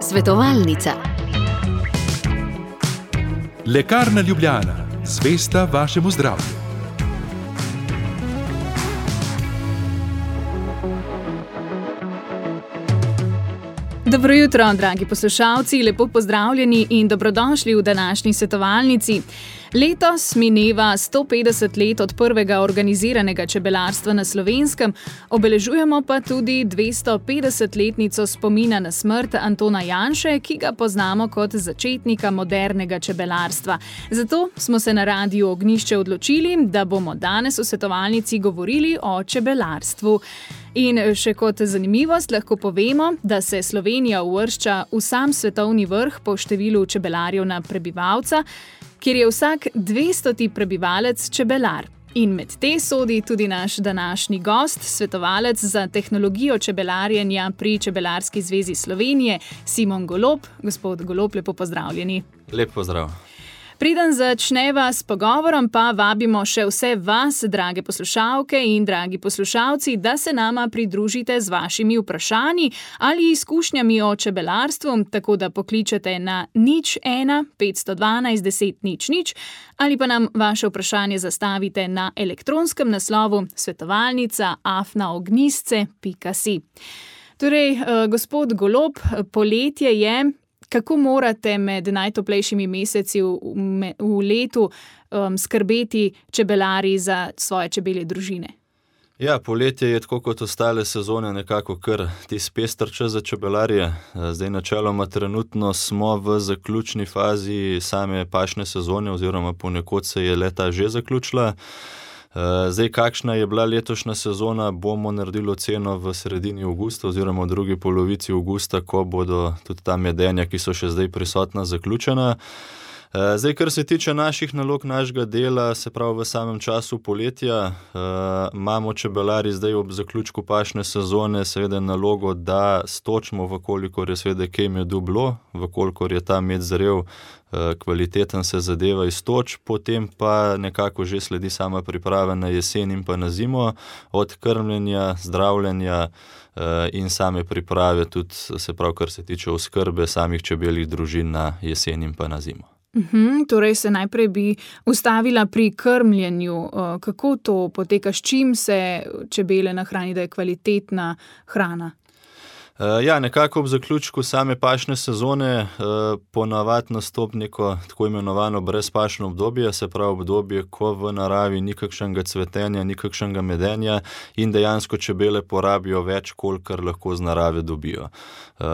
Svetovalnica. Lekarna Ljubljana, zvesta vašemu zdravju. Dobro jutro, dragi poslušalci, lepo pozdravljeni in dobrodošli v današnji svetovalnici. Letos mineva 150 let od prvega organiziranega čebelarstva na slovenskem, obeležujemo pa tudi 250-letnico spomina na smrt Antona Janše, ki ga poznamo kot začetnika modernega čebelarstva. Zato smo se na radiju Ognišče odločili, da bomo danes v svetovalnici govorili o čebelarstvu. In še kot zanimivost lahko povemo, da se Slovenija uvršča v sam svetovni vrh po številu čebelarjev na prebivalca, kjer je vsak 200 prebivalec čebelar. In med te sodi tudi naš današnji gost, svetovalec za tehnologijo čebelarjenja pri Čebelarski zvezi Slovenije, Simon Golob. Gospod Golob, lepo pozdravljeni. Lep pozdrav. Preden začneva s pogovorom, pa vabimo še vse vas, drage poslušalke in dragi poslušalci, da se nama pridružite z vašimi vprašanji ali izkušnjami o čebelarstvu, tako da pokličete na nič 1 512 10 nič nič ali pa nam vaše vprašanje zastavite na elektronskem naslovu svetovalnica afnaognisce.si. Torej, eh, gospod Golob, poletje je, kako morate med najtoplejšimi meseci v, v letu um, skrbeti čebelari za svoje čebelje družine? Ja, poletje je tako kot ostale sezone, nekako kar ti spester čas za čebelarje. Zdaj, načeloma, trenutno smo v zaključni fazi same pašne sezone, oziroma ponekod se je leta že zaključila. Eh, zdaj, kakšna je bila letošnja sezona, bomo naredili oceno v sredini avgusta, oziroma v drugi polovici avgusta, ko bodo tudi ta medenja, ki so še zdaj prisotna, zaključena. Eh, zdaj, kar se tiče naših nalog, našega dela, se pravi v samem času poletja, uh, imamo čebelari zdaj ob zaključku pašne sezone, seveda nalogo, da stočimo, vkolikor je seveda kaj medu bilo, vkolikor je ta med zrel, uh, kvaliteten se zadeva iztoč, potem pa nekako že sledi sama priprava na jesen in pa na zimo, od krmljenja, zdravljenja. In same priprave, tudi se pravi, kar se tiče oskrbe samih čebeljih družin na jesen in pa na zimo. Uhum, torej, se najprej bi ustavila pri krmljenju. Uh, kako to poteka, s čim se čebele nahrani, da je kvalitetna hrana? Uh, ja, nekako ob zaključku same pašne sezone uh, ponavadi nastopi neko tako imenovano brezpašno obdobje, se pravi obdobje, ko v naravi ni kakšnega cvetenja, ni kakšnega medenja in dejansko čebele porabijo več, kolikor lahko z narave dobijo. Uh,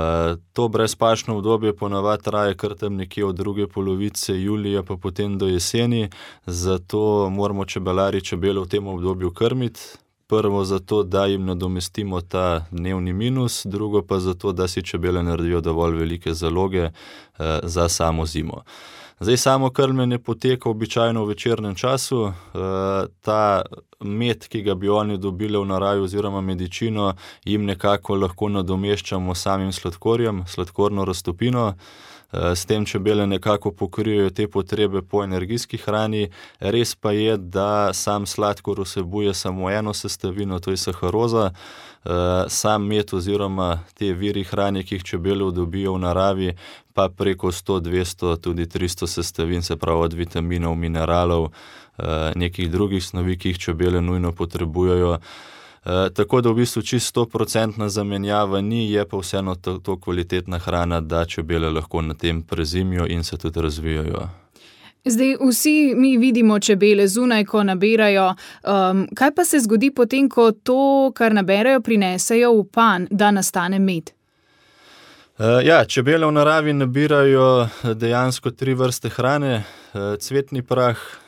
to brezpašno obdobje ponavadi traja kar tam nekje od druge polovice julija, pa potem do jeseni, zato moramo čebelari čebele v tem obdobju krmiti prvo zato, da jim nadomestimo ta dnevni minus, drugo pa zato, da si čebele naredijo dovolj velike zaloge eh, za samo zimo. Zdaj, samo krmljenje poteka običajno v večernem času. E, ta med, ki ga bi oni dobili v naravi, oziroma medicino, jim nekako lahko nadomeščamo samim sladkorjem, sladkorno raztopino. Eh, s tem čebele nekako pokrijejo te potrebe po energijski hrani. Res pa je, da sam sladkor vsebuje samo eno sestavino, to je saharoza. Eh, sam med oziroma te viri hrane, ki jih čebele dobijo v naravi, pa preko 100, 200, tudi 300 sestavin, se pravi od vitaminov, mineralov, eh, nekih drugih snovi, ki jih čebele nujno potrebujejo. Eh, tako da v bistvu čisto procentna zamenjava ni, je pa vseeno to, to kvalitetna hrana, da čebele lahko na tem prezimijo in se tudi razvijajo. Zdaj, vsi mi vidimo čebele zunaj, ko nabirajo. Um, kaj pa se zgodi potem, ko to, kar naberajo, prinesejo v pan, da nastane med? Uh, ja, čebele v naravi nabirajo dejansko tri vrste hrane: uh, cvetni prah, Eh,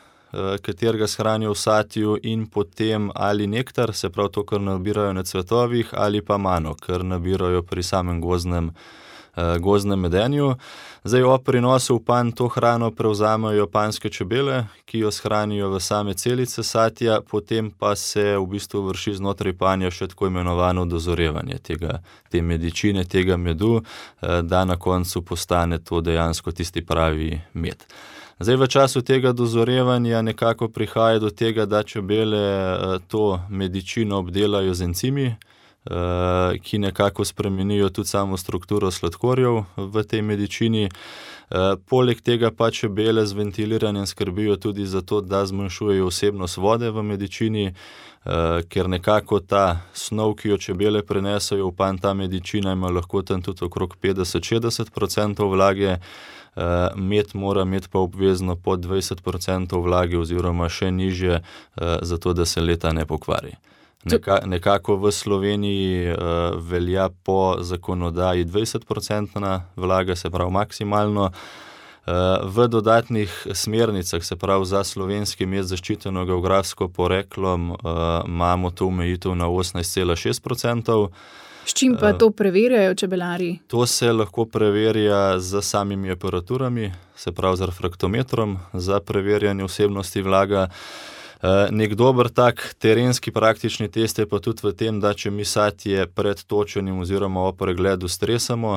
katerega shranijo v satju, in potem ali nektar, se pravi to, kar nabirajo na cvetovih, ali pa mano, kar nabirajo pri samem gozdnem, eh, gozdnem medenju. Zdaj, ob prinosu v pan to hrano prevzamejo panske čebele, ki jo shranijo v same celice satja, potem pa se v bistvu vrši znotraj panja še tako imenovano dozorevanje tega, te medicine, tega medu, eh, da na koncu postane to dejansko tisti pravi med. Zdaj, v času tega dozorevanja nekako prihaja do tega, da čebele eh, to medicino obdelajo z encimi, ki nekako spremenijo tudi samo strukturo sladkorjev v tej medicini. Poleg tega pa čebele z ventiliranjem skrbijo tudi za to, da zmanjšujejo vsebnost vode v medicini, ker nekako ta snov, ki jo čebele prenesajo v pan, ta medicina ima lahko tam tudi okrog 50-60% vlage. Uh, med mora imeti pa obvezno pod 20% vlage, oziroma še nižje, uh, zato da se leta ne pokvari. Neka, nekako v Sloveniji uh, velja po zakonodaji 20% vlaga, se pravi maksimalno. Uh, v dodatnih smernicah, se pravi za slovenski med zaščiteno geografsko poreklom, uh, imamo to omejitev na 18,6%. S čim pa to preverjajo čebelari? To se lahko preverja z samimi aparaturami, se pravi z refraktometrom, za preverjanje vsebnosti vlaga. Nek dober tak terenski praktični test je pa tudi v tem, da če mi satje pred točenjem oziroma o pregledu stresamo,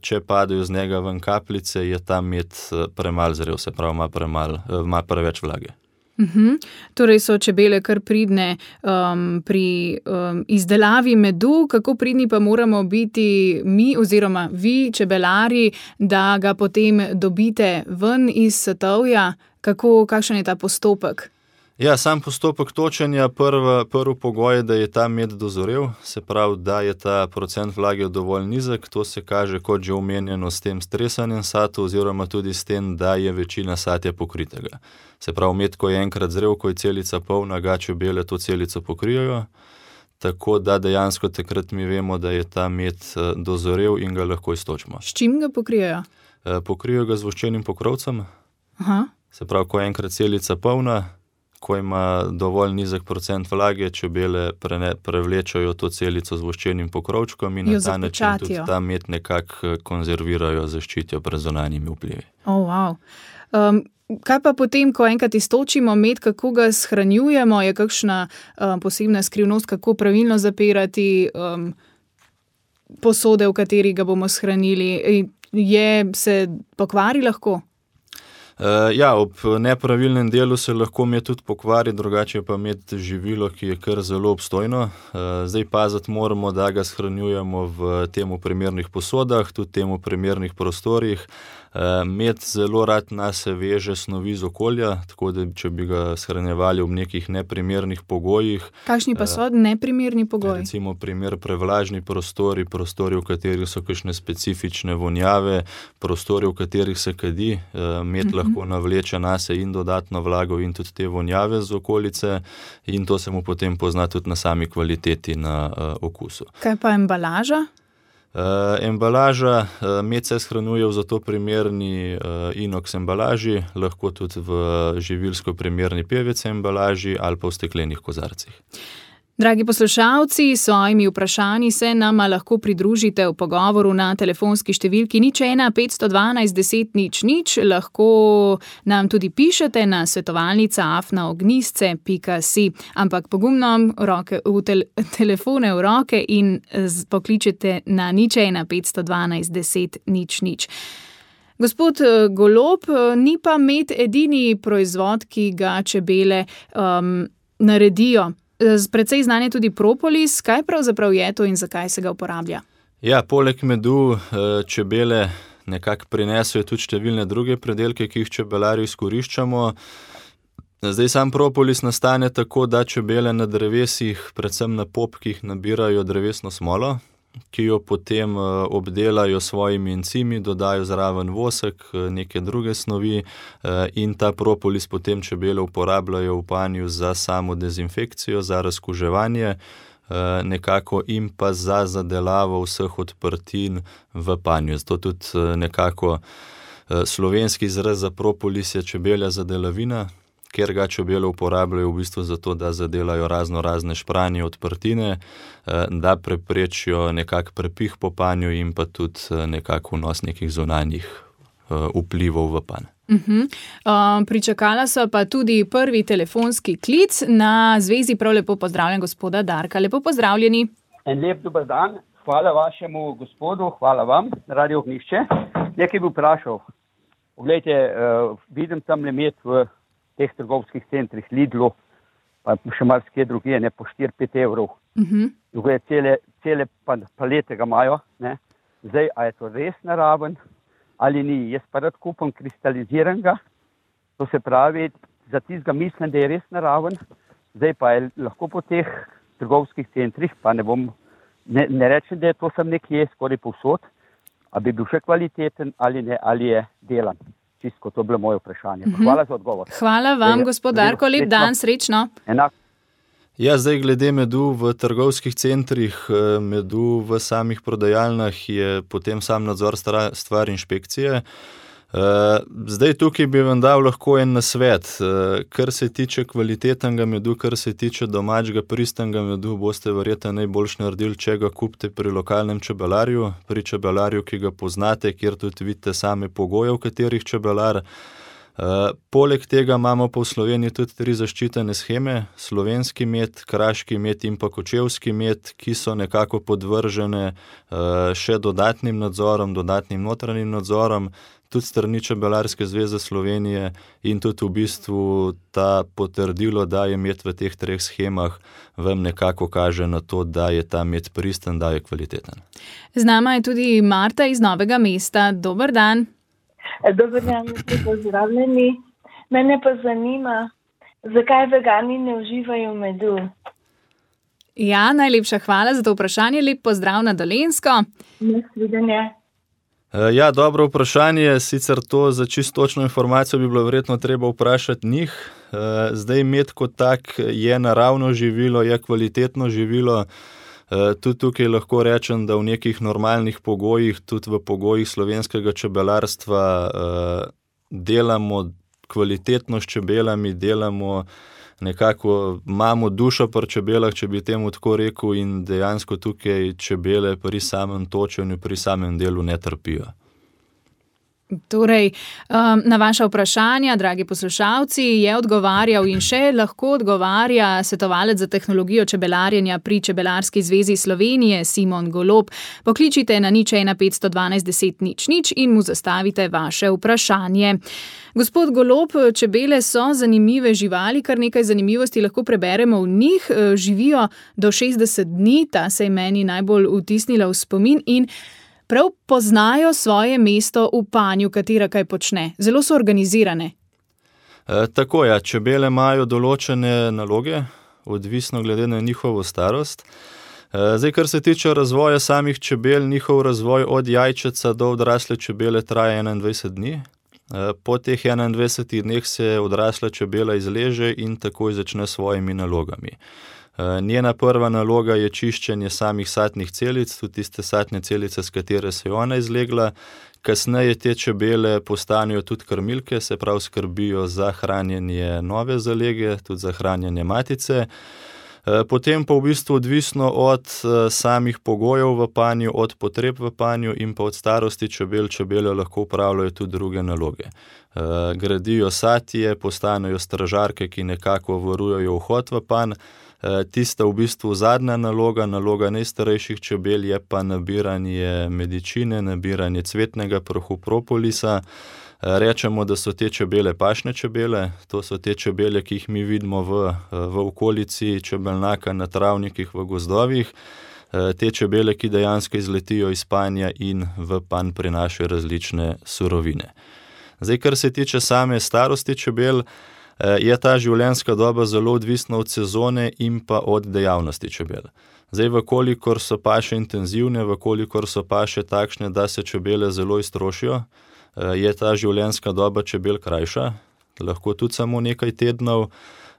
če padejo z njega ven kapljice, je ta med premalo zrel, se pravi, ima, premal, ima preveč vlage. Uh mhm. -huh. Torej so čebele kar pridne um, pri um, izdelavi medu, kako pridni pa moramo biti mi oziroma vi, čebelari, da ga potem dobite ven iz svetovja, kako, kakšen je ta postopek? Ja, sam postopek točenja, prvi prv pogoj je, da je ta med dozorel, se pravi, da je ta procent vlage dovolj nizek. To se kaže, kot že omenjeno, s tem stresanjem sata, oziroma tudi s tem, da je večina satja pokritega. Se pravi, med, ko je enkrat zrel, ko je celica polna, ga čebele to celico pokrijajo. Tako da dejansko takrat mi vemo, da je ta med eh, dozorel in ga lahko istočimo. S čim ga pokrijajo? Eh, pokrijajo ga z voščenim pokrovcem. Aha. Se pravi, ko je enkrat celica polna, ko ima dovolj nizek procent vlage, čebele prevlečajo to celico z voščenim pokrovčkom in na ta način tudi ta med nekako eh, konzervirajo, zaščitijo pred zonanjimi vplivi. Oh, wow. um, kaj pa potem, ko enkrat iztočimo med, kako ga shranjujemo, je kakšna um, posebna skrivnost, kako pravilno zapirati um, posode, v kateri ga bomo shranili? Je se pokvari lahko? Uh, ja, ob nepravilnem delu se lahko med tudi pokvari, drugače pa med živilo, ki je kar zelo obstojno. Uh, zdaj paziti moramo, da ga shranjujemo v temu primernih posodah, tudi temu primernih prostorih. Eh, med zelo rad nas veže snovi z okolja, tako da če bi ga shranjevali v nekih neprimernih pogojih. Kakšni pa so neprimerni pogoji? Recimo, primer prevlažni prostori, prostori, v katerih so kakšne specifične vonjave, prostori, v katerih se kadi, med mhm. Lahko navleče nas in dodatno vlago in tudi te vonjave z okolice, in to se mu potem pozna tudi na sami kvaliteti, na uh, okusu. Kaj pa embalaža? Uh, embalaža, uh, med se shranjuje v zato primerni uh, inox embalaži, lahko tudi v živilsko primerni PVC embalaži ali pa v steklenih kozarcih. Dragi poslušalci, s svojimi vprašanji se nam lahko pridružite v pogovoru na telefonski številki nič 1 512 10 nič nič, lahko nam tudi pišete na svetovalnica afnaognisce.si, ampak pogumno roke v tel telefone v roke in pokličete na nič 1 512 10 nič nič. Gospod eh, ni pa med edini proizvod, ki ga čebele um, naredijo. Predvsej znan je tudi propolis. Kaj pravzaprav je to in zakaj se ga uporablja? Ja, poleg medu eh, čebele nekako prinesajo tudi številne druge predelke, ki jih čebelari izkoriščamo. Zdaj sam propolis nastane tako, da čebele na drevesih, predvsem na popkih, nabirajo drevesno smolo, ki jo potem eh, obdelajo s svojimi encimi, dodajo zraven vosek, eh, neke druge snovi, eh, in ta propolis potem čebele uporabljajo v panju za samo dezinfekcijo, za razkuževanje. Nekako in pa za zadelavo vseh odprtin v panju. Zato tudi nekako slovenski izraz za propolis je čebelja zadelavina, ker ga čebele uporabljajo v bistvu zato, da zadelajo razno razne špranje, odprtine, eh, da preprečijo nekak prepih po panju in pa tudi eh, nekako vnos nekih zunanjih eh, vplivov v pan. Uh -huh. uh, pričakala so pa tudi prvi telefonski klic na zvezi. Prav lepo pozdravljen, gospoda Darka. Lepo pozdravljeni. En lep dober dan, hvala vašemu gospodu, hvala vam, radio Gnišče. Nekaj bi vprašal. Poglejte, uh, vidim tam le med v teh trgovskih centrih, Lidlu, pa še marsikje drugje, ne po 4-5 evrov. Uh mhm. -huh. druge cele, cele palete ga imajo. Ne. Zdaj, a je to res naraven ali ni. Jaz pa rad kupam kristaliziranega, to se pravi, za tistega mislim, da je res naraven. Zdaj pa je lahko po teh trgovskih centrih, pa ne bom, ne, ne rečem, da je to sem nekje skoraj povsod, a bi bil še kvaliteten ali ne, ali je delan. Čisto, to je bilo moje vprašanje. Mhm. Hvala za odgovor. Hvala vam, gospodarko, lep dan, srečno. Enako. Ja, zdaj, glede medu v trgovskih centrih, eh, medu v samih prodajalnah, je potem sam nadzor stvar inšpekcije. Eh, zdaj, tukaj bi vam dal lahko en nasvet. Eh, kar se tiče kvalitetnega medu, kar se tiče domačega pristnega medu, boste verjetno najboljš naredili, če ga kupite pri lokalnem čebelarju, pri čebelarju, ki ga poznate, kjer tudi vidite same pogoje, v katerih čebelar. Uh, poleg tega imamo v Sloveniji tudi tri zaščitene scheme: slovenski med, kraški med in pa kočevski med, ki so nekako podvržene uh, še dodatnim nadzorom, dodatnim notranjim nadzorom, tudi strani Čebelarske zveze Slovenije in tudi v bistvu ta potrdilo, da je med v teh treh schemah, vam nekako kaže na to, da je ta med pristen, da je kvaliteten. Z nama je tudi Marta iz Novega mesta. Dober dan. Dobro, da ste pozdravljeni. Mene pa zanima, zakaj vegani ne uživajo medu. Ja, najlepša hvala za to vprašanje. Lep pozdrav na Dolensko. Nasvidenje. E, ja, dobro vprašanje. Sicer to za čisto točno informacijo bi bilo verjetno treba vprašati njih. E, zdaj, med kot tak je naravno živilo, je kvalitetno živilo. Eh, tudi tukaj lahko rečem, da v nekih normalnih pogojih, tudi v pogojih slovenskega čebelarstva, eh, delamo kvalitetno s čebelami, delamo nekako, imamo dušo pri čebelah, če bi temu tako rekel, in dejansko tukaj čebele pri samem točenju, pri samem delu ne trpijo. Torej, um, na vaše vprašanja, dragi poslušalci, je odgovarjal in še lahko odgovarja svetovalec za tehnologijo čebelarjenja pri Čebelarski zvezi Slovenije, Simon Golob. Pokličite na nič 1512 10 nič nič in mu zastavite vaše vprašanje. Gospod Golob, čebele so zanimive živali, kar nekaj zanimivosti lahko preberemo v njih. Živijo do 60 dni, ta se je meni najbolj vtisnila v spomin prav poznajo svoje mesto v panju, katera kaj počne. Zelo so organizirane. E, tako je, ja, čebele imajo določene naloge, odvisno glede na njihovo starost. E, zdaj, kar se tiče razvoja samih čebel, njihov razvoj od jajčeca do odrasle čebele traja 21 dni. E, po teh 21 dneh se odrasla čebela izleže in takoj začne s svojimi nalogami. Eh, njena prva naloga je čiščenje samih satnih celic, tudi tiste satne celice, s katere se je ona izlegla. Kasneje te čebele postanejo tudi krmilke, se pravi, skrbijo za hranjenje nove zalege, tudi za hranjenje matice. Eh, potem pa v bistvu odvisno od eh, samih pogojev v panju, od potreb v panju in pa od starosti čebel, čebele lahko upravljajo tudi druge naloge. Gradijo satije, postanejo stražarke, ki nekako varujejo vhod v panj. Eh, tista v bistvu zadnja naloga, naloga najstarejših čebel je pa nabiranje medicine, nabiranje cvetnega prahu propolisa. Eh, rečemo, da so te čebele pašne čebele, to so te čebele, ki jih mi vidimo v, eh, v okolici čebelnaka na travnikih v gozdovih. Te čebele, ki dejansko izletijo iz panja in v pan prinašajo različne surovine. Zdaj, kar se tiče same starosti čebel, je ta življenjska doba zelo odvisna od sezone in pa od dejavnosti čebel. Zdaj, vkolikor so paše intenzivne, vkolikor so paše takšne, da se čebele zelo iztrošijo, eh, je ta življenjska doba čebel krajša, lahko tudi samo nekaj tednov.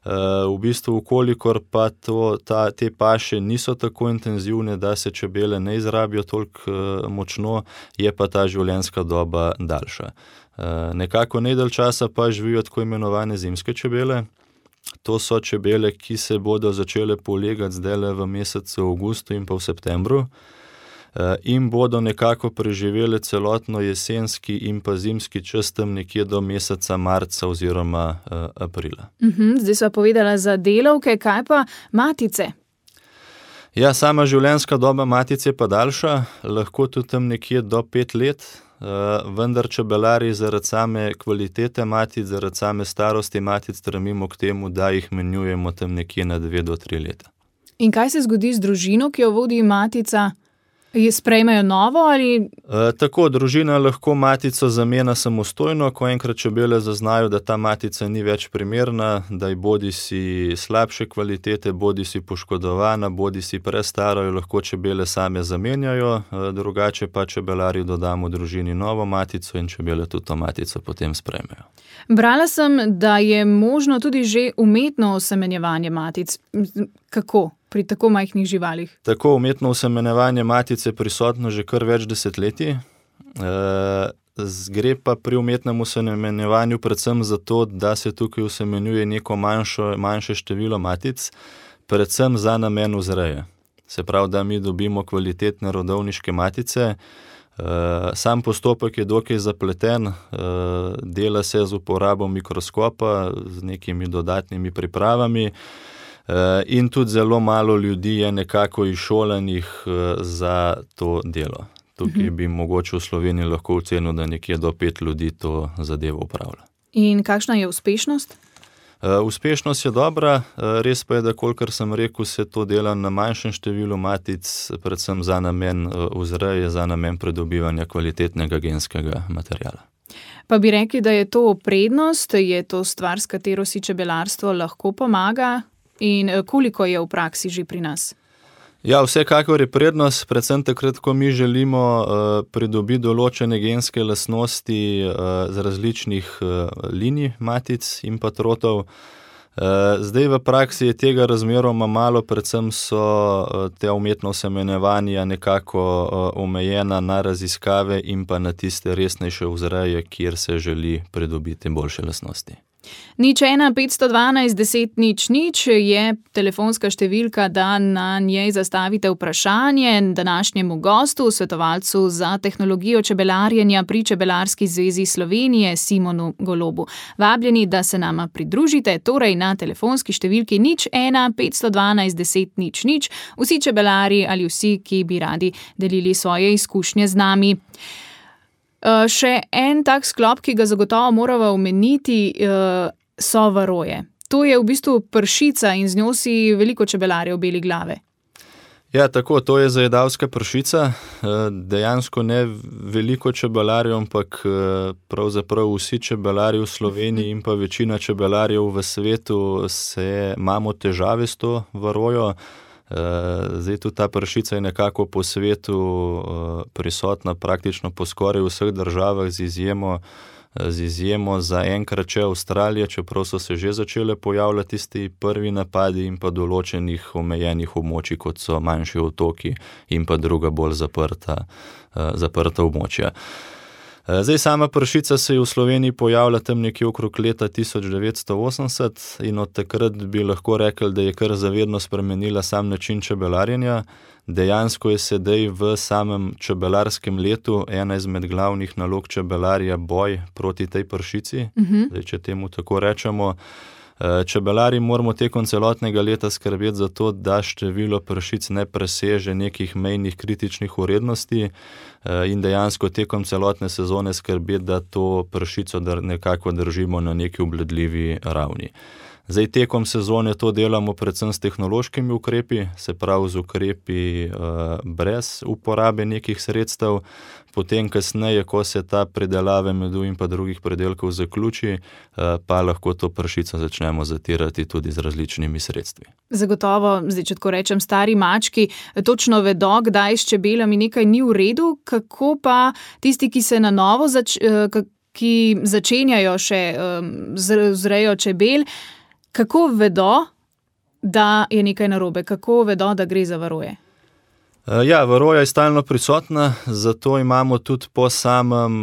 Eh, v bistvu, ukolikor pa to, ta, te paše niso tako intenzivne, da se čebele ne izrabijo toliko močno, je pa ta življenjska doba daljša. Eh, nekako nedalj časa pa živijo tako imenovane zimske čebele. To so čebele, ki se bodo začele polegati zdaj le v mesecu avgustu in pa v septembru. Eh, in bodo nekako preživele celotno jesenski in pa zimski čas tam nekje do meseca marca oziroma uh, aprila. Uh mhm, -huh, zdaj so povedala za delovke, kaj pa matice? Ja, sama življenjska doba matice je pa daljša, lahko tudi tam nekje do pet let, vendar čebelari zaradi same kvalitete matic, zaradi same starosti matic, stremimo k temu, da jih menjujemo tam nekje na dve do tri leta. In kaj se zgodi z družino, ki jo vodi matica? Sprejmejo novo ali E, tako, družina lahko matico zamenja samostojno, ko enkrat čebele zaznajo, da ta matica ni več primerna, da je bodi si slabše kvalitete, bodi si poškodovana, bodi si prestara, jo lahko čebele same zamenjajo, e, drugače pa čebelari dodamo družini novo matico in čebele tudi to matico potem sprejmejo. Brala sem, da je možno tudi že umetno osemenjevanje matic. Kako pri tako majhnih živalih? Tako umetno usemenjevanje matice je prisotno že kar več desetletij. E, gre pa pri umetnem usemenjevanju predvsem zato, da se tukaj usemenjuje neko manjšo, manjše število matic, predvsem za namen vzreje. Se pravi, da mi dobimo kvalitetne rodovniške matice. E, sam postopek je dokaj zapleten, e, dela se z uporabo mikroskopa, z nekimi dodatnimi pripravami. Eh, In tudi zelo malo ljudi je nekako izšolanih eh, za to delo. Tukaj bi mogoče v Sloveniji lahko ocenil, da nekje do pet ljudi to zadevo upravlja. In kakšna je uspešnost? Eh, Uspešnost je dobra, res pa je, da kolikor sem rekel, se to dela na manjšem številu matic, predvsem za namen vzreje, za namen pridobivanja kvalitetnega genskega materijala. Pa bi rekli, da je to prednost, je to stvar, s katero si čebelarstvo lahko pomaga, in eh, koliko je v praksi že pri nas? Ja, vsekakor je prednost, predvsem takrat, ko mi želimo uh, pridobiti določene genske lastnosti uh, z različnih uh, linij matic in patrotov. Uh, zdaj v praksi je tega razmeroma malo, predvsem so uh, te umetno semenevanja nekako uh, omejena na raziskave in pa na tiste resnejše vzreje, kjer se želi pridobiti boljše lastnosti. Nič 1, 512, 10, nič, nič je telefonska številka, da na njej zastavite vprašanje današnjemu gostu, svetovalcu za tehnologijo čebelarjenja pri Čebelarski zvezi Slovenije, Simonu Golobu. Vabljeni, da se nama pridružite, torej na telefonski številki nič 1, 512, 10, nič, nič, vsi čebelari ali vsi, ki bi radi delili svoje izkušnje z nami. Uh, še en tak sklop, ki ga zagotovo moramo omeniti, uh, so varoje. To je v bistvu pršica in z njo si veliko čebelarjev beli glave. Ja, tako, to je zajedavska pršica. Eh, Dejansko ne veliko čebelarjev, ampak pravzaprav vsi čebelarji v Sloveniji in pa večina čebelarjev v svetu se imamo težave s to varojo. Eh, Zdaj tudi ta pršica je nekako po svetu eh, prisotna praktično po skoraj vseh državah z izjemo z izjemo za enkrat še Avstralije, čeprav so se že začele pojavljati tisti prvi napadi in pa določenih omejenih območij, kot so manjši otoki in pa druga bolj zaprta, uh, zaprta območja. Zdaj, sama pršica se je v Sloveniji pojavila tam nekje okrog leta 1980 in od takrat bi lahko rekel, da je kar zavedno spremenila sam način čebelarjenja. Dejansko je sedaj v samem čebelarskem letu ena izmed glavnih nalog čebelarja boj proti tej pršici, uh -huh. Zdaj, če temu tako rečemo. Čebelari moramo tekom celotnega leta skrbeti za to, da število pršic ne preseže nekih mejnih kritičnih urednosti in dejansko tekom celotne sezone skrbeti, da to pršico nekako držimo na neki obledljivi ravni. Zdaj, tekom sezone to delamo predvsem s tehnološkimi ukrepi, se pravi z ukrepi uh, brez uporabe nekih sredstev, potem, kasneje, ko se ta predelave medu in pa drugih predelkov zaključi, uh, pa lahko to pršico začnemo zatirati tudi z različnimi sredstvi. Zagotovo, zdaj, če tako rečem, stari mački točno vedo, kdaj s čebelami nekaj ni v redu, kako pa tisti, ki se na novo zač, uh, ki začenjajo še um, zrejo čebel. Kako vedo, da je nekaj narobe, kako vedo, da gre za varoje? Ja, varoja je stalno prisotna, zato imamo tudi po, samem,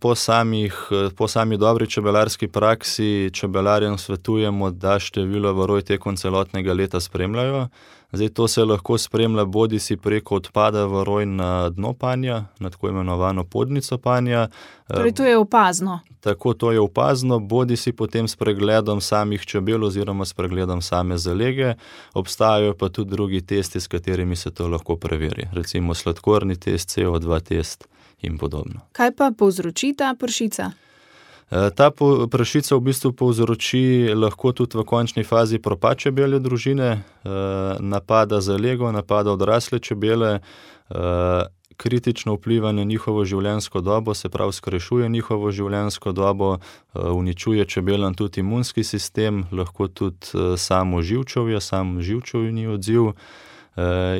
po, samih, po sami dobri čebelarski praksi čebelarjem svetujemo, da število varoj tekom celotnega leta spremljajo. Zdaj to se lahko spremlja bodi si preko odpada varoj na dno panja, na tako imenovano podnico panja. Torej, to je opazno. Tako to je opazno, bodi si potem s pregledom samih čebel oziroma s pregledom same zalege. Obstajajo pa tudi drugi testi, s katerimi se to lahko preveri. Recimo sladkorni test, CO2 test in podobno. Kaj pa povzroči ta pršica? Ta prašica v bistvu povzroči lahko tudi v končni fazi propad čebele družine, napada za lego, napada odrasle čebele, kritično vpliva na njihovo življenjsko dobo, se pravi, skrajšuje njihovo življenjsko dobo, uničuje čebelam tudi imunski sistem, lahko tudi samo živčevje, sam živčevni odziv.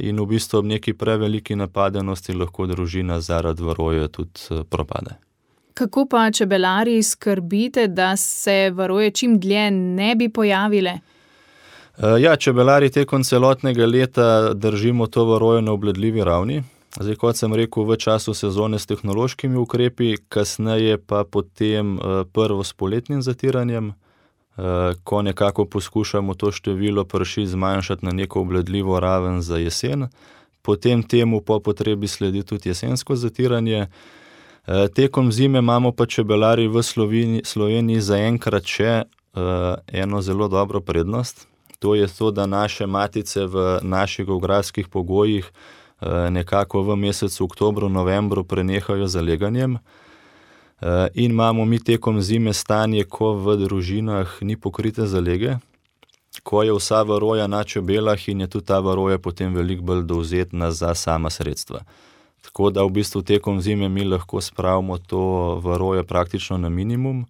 In v bistvu ob neki preveliki napadenosti lahko družina zaradi varoje tudi propade. Kako pa čebelarji skrbite, da se varoje čim dlje ne bi pojavile? Ja, čebelarji tekom celotnega leta držimo to varoje na obvladljivi ravni. Zdaj, kot sem rekel, v času sezone s tehnološkimi ukrepi, kasneje pa potem prvo s poletnim zatiranjem, ko nekako poskušamo to število pršic zmanjšati na neko obvladljivo raven za jesen. Potem temu po potrebi sledi tudi jesensko zatiranje. Tekom zime imamo pa čebelarji v Sloveniji zaenkrat še eno zelo dobro prednost. To je to, da naše matice v naših geografskih pogojih nekako v mesecu oktobru, novembru prenehajo z leganjem. In imamo mi tekom zime stanje, ko v družinah ni pokrite zalege, ko je vsa varoja na čebelah in je tudi ta varoja potem veliko bolj dovzetna za sama sredstva. Tako da v bistvu tekom zime mi lahko spravimo to varojo praktično na minimum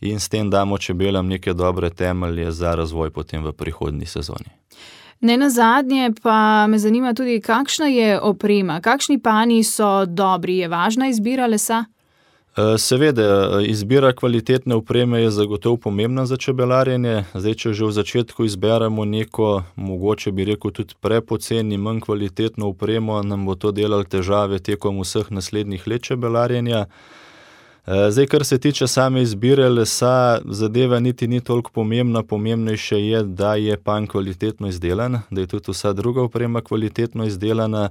in s tem damo čebelam neke dobre temelje za razvoj potem v prihodnji sezoni. Nenazadnje pa me zanima tudi, kakšna je oprema, kakšni panji so dobri, je važna izbira lesa? Seveda, izbira kvalitetne opreme je zagotovo pomembna za čebelarjenje, zdaj, če že v začetku izberemo neko, mogoče bi rekel tudi prepoceni, manj kvalitetno opremo, nam bo to delalo težave tekom vseh naslednjih let čebelarjenja. Zdaj, kar se tiče same izbire lesa, zadeva niti ni toliko pomembna, pomembnejše je, da je panj kvalitetno izdelan, da je tudi vsa druga oprema kvalitetno izdelana.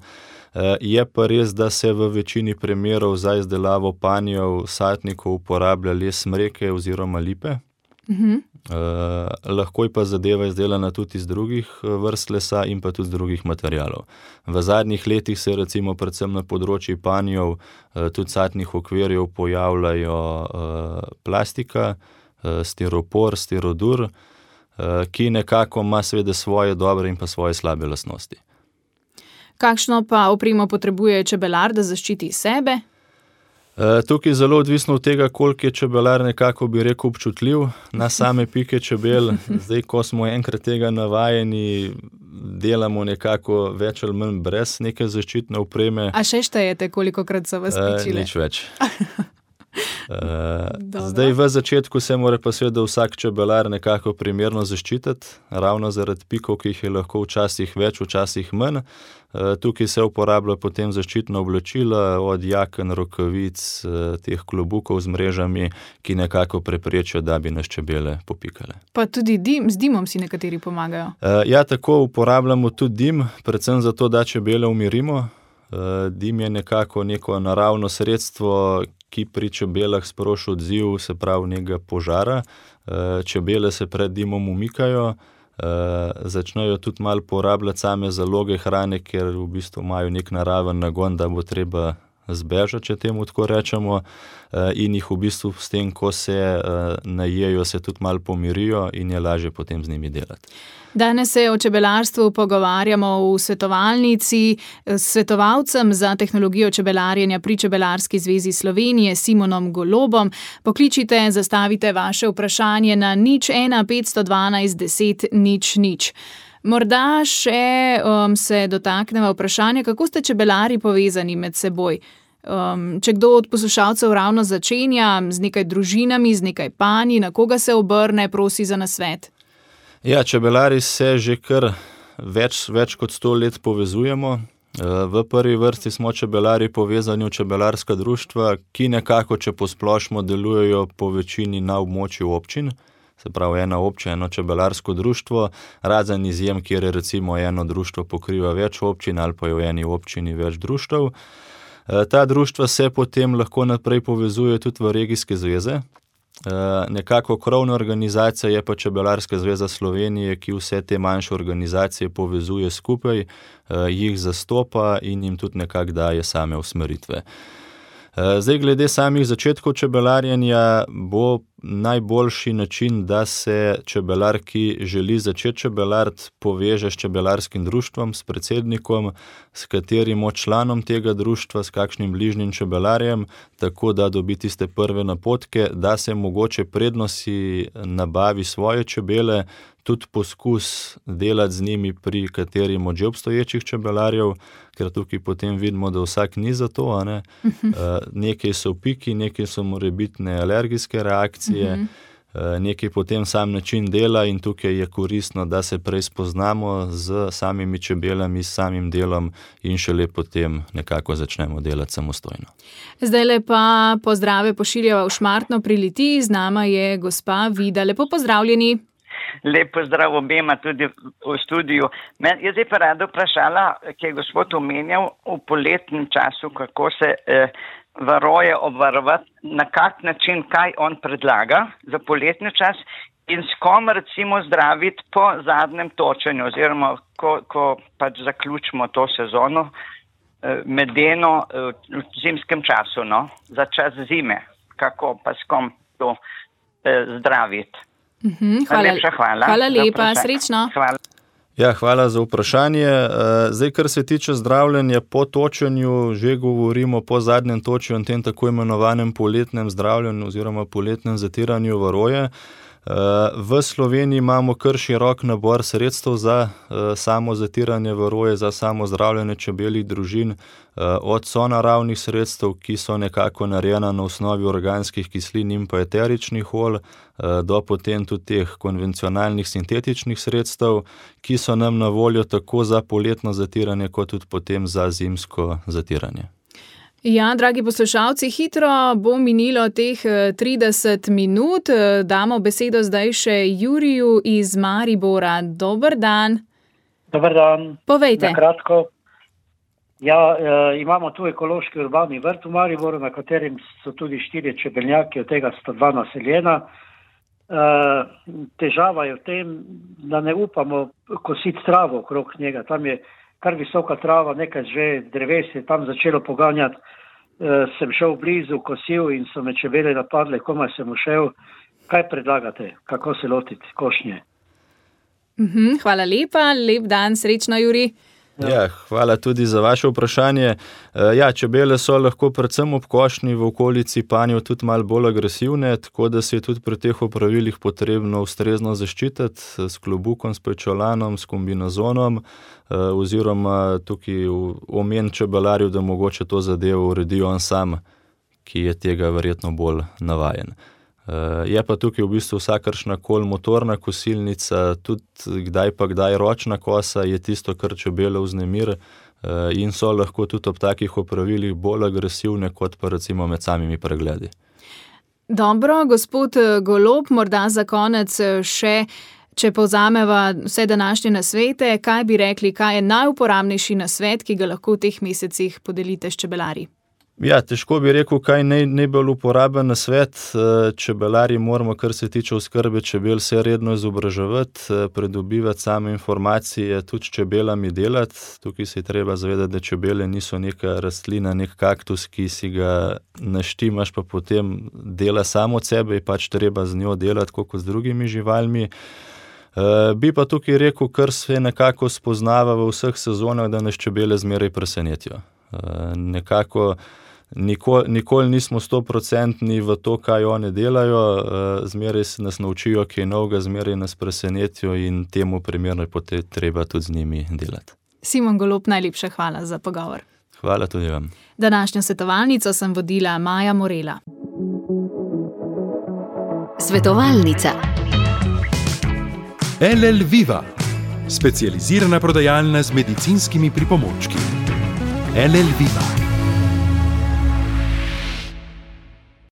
Je pa res, da se v večini primerov za izdelavo panjev, satnikov uporablja les smreke oziroma lipe. Lahko je pa zadeva izdelana tudi iz drugih vrst lesa in pa tudi iz drugih materialov. V zadnjih letih se recimo predvsem na področju panjev, tudi satnih okvirjev pojavljajo plastika, stiropor, stirodur, ki nekako ima seveda svoje dobre in pa svoje slabe lastnosti. Kakšno pa opremo potrebuje čebelar, da zaščiti sebe? Tukaj je zelo odvisno od tega, koliko je čebelar nekako, bi rekel, občutljiv na same pike čebel. Zdaj, ko smo enkrat tega navajeni, delamo nekako več ali manj brez neke zaščitne opreme. A še štejete, kolikokrat so vas pičile? Nič več. Zdaj, v začetku se mora pa seveda vsak čebelar nekako primerno zaščititi, ravno zaradi pikov, ki jih je lahko včasih več, včasih manj. Tukaj se uporabljajo potem zaščitna oblačila, od jaken, rokavic, teh klobukov z mrežami, ki nekako preprečijo, da bi nas čebele popikale. Pa tudi dim, z dimom si nekateri pomagajo. Ja, tako, uporabljamo tudi dim, predvsem zato, da čebele umirimo. dim je nekako neko naravno sredstvo, ki pri čebelah sproži odziv, se pravi nekega požara. Čebele se pred dimom umikajo, začnejo tudi malo porabljati same zaloge hrane, ker v bistvu imajo neki naraven nagon, da bo treba zbežati, če temu tako rečemo. In jih v bistvu s tem, ko se najejo, se tudi malo pomirijo in je lažje potem z njimi delati. Danes se o čebelarstvu pogovarjamo v svetovalnici s svetovalcem za tehnologijo čebelarjenja pri Čebelarski zvezi Slovenije, Simonom Golobom. Pokličite, zastavite vaše vprašanje na nič ena petsto dvanajst deset nič nič. Morda še, se dotakneva vprašanja, kako ste čebelarji povezani med seboj? če kdo od poslušalcev ravno začenja z nekaj družinami, z nekaj panji, na koga se obrne, prosi za nasvet? Ja, čebelarji se že kar več, več kot sto let povezujemo. V prvi vrsti smo čebelarji povezani v čebelarska društva, ki nekako, če posplošimo, delujejo po večini na območju občin. Se pravi, ena občina, eno čebelarsko društvo, razen izjem, kjer je recimo eno društvo pokriva več občin ali pa je v eni občini več društev. Ta društva se potem lahko naprej povezujejo tudi v regijske zveze. Nekako krovna organizacija je pa Čebelarska zveza Slovenije, ki vse te manjše organizacije povezuje skupaj, jih zastopa in jim tudi nekako daje same usmeritve. Zdaj, glede samih začetkov čebelarjenja, bo najboljši način, da se čebelar, ki želi začeti čebelariti, poveže s čebelarskim društvom, s predsednikom, s katerim članom tega društva, s kakšnim bližnjim čebelarjem, tako da dobi tiste prve napotke, da se mogoče prednosti nabavi svoje čebele, tudi poskus delati z njimi pri katerim od že obstoječih čebelarjev, ker tukaj potem vidimo, da vsak ni za to. Ne? Uh. Nekaj so piki, nekaj so morebitne alergijske reakcije. Uh -huh. Nekaj potem sam način dela, in tukaj je koristno, da se prej spoznamo z samimi čebelami, s samim delom, in šele potem nekako začnemo delati samostojno. Zdaj lepa pozdrave pošiljava v Šmartno pri Liti, z nama je gospa Vida. Lepo pozdravljeni. Lep pozdrav obema tudi v studiu. Men, jaz bi pa rada vprašala, ki je gospod omenjal v poletnem času, kako se eh, varoje obvarovati, na kak način, kaj on predlaga za poletni čas in s kom recimo zdraviti po zadnjem točenju oziroma ko, ko pač zaključimo to sezono eh, medeno eh, v zimskem času, no, za čas zime, kako pa s kom to eh, zdraviti. Uhum, hvala, hvala. hvala lepa, srečno. Hvala. Ja, hvala za vprašanje. Eh, zdaj, kar se tiče zdravljenja po točenju, že govorimo po zadnjem točenju tem tako imenovanem poletnem zdravljenju oziroma poletnem zatiranju varoje. V Sloveniji imamo kar širok nabor sredstev za eh, samo zatiranje varoje, za samo zdravljenje čebeljih družin, eh, od so naravnih sredstev, ki so nekako narejena na osnovi organskih kislin in pa eteričnih olj, eh, do potem tudi teh konvencionalnih sintetičnih sredstev, ki so nam na voljo tako za poletno zatiranje, kot tudi potem za zimsko zatiranje. Ja, dragi poslušalci, hitro bo minilo teh 30 eh, minut. Eh, damo besedo zdaj še Juriju iz Maribora. Dobr dan. Dobr dan. Povejte. Kratko. Ja, e, imamo tu ekološki urbani vrt v Mariboru, na katerem so tudi štiri čebeljake, od tega sta dva naseljena. E, težava je v tem, da ne upamo kositi travo okrog njega. Tam je kar visoka trava, nekaj že dreves je tam začelo poganjati. E, sem šel blizu, kosil in so me čebele napadle, komaj sem ušel. Kaj predlagate, kako se lotiti košnje? Mhm, hvala lepa, lep dan, srečno, Juri. Ja, hvala tudi za vaše vprašanje. E, ja, čebele so lahko predvsem ob košnji v okolici panjo tudi malo bolj agresivne, tako da se je tudi pri teh opravilih potrebno ustrezno zaščititi s klobukom, s pečolanom, s kombinazonom e, oziroma tukaj omen čebelarju, da mogoče to zadevo uredijo on sam, ki je tega verjetno bolj navajen. Uh, je pa tukaj v bistvu vsakršna kol motorna kosilnica, tudi kdaj pa kdaj ročna kosa je tisto, kar čebele vznemir uh, in so lahko tudi ob takih opravilih bolj agresivne, kot pa recimo med samimi pregledi. Dobro, gospod eh, Golob, morda za konec še, če povzameva vse današnje nasvete, kaj bi rekli, kaj je najuporabnejši nasvet, ki ga lahko v teh mesecih podelite s čebelari? Ja, težko bi rekel, kaj je najbolj uporaben na svet. Eh, čebelari moramo, kar se tiče oskrbe čebel, se redno izobraževati, eh, pridobivati same informacije, tudi s čebelami delati. Tukaj se je treba zavedati, da čebele niso neka rastlina, nek kaktus, ki si ga naštimaš, pa potem dela samo od sebe in pač treba z njo delati, kot z drugimi živalmi. Uh, bi pa tukaj rekel, kar se nekako spoznava v vseh sezonah, da nas čebele zmeraj presenetijo. Nekako nikoli, nikoli nismo stoprocentni v to, kaj oni delajo, uh, zmeraj se nas naučijo, kaj je novega, zmeraj nas presenetijo in temu primerno je treba tudi z njimi delati. Simon Golop, najlepša hvala za pogovor. Hvala tudi vam. Današnjo svetovalnico sem vodila Maja Morela. Svetovalnica. LL Viva, specializirana prodajalna z medicinskimi pripomočki. LL Viva.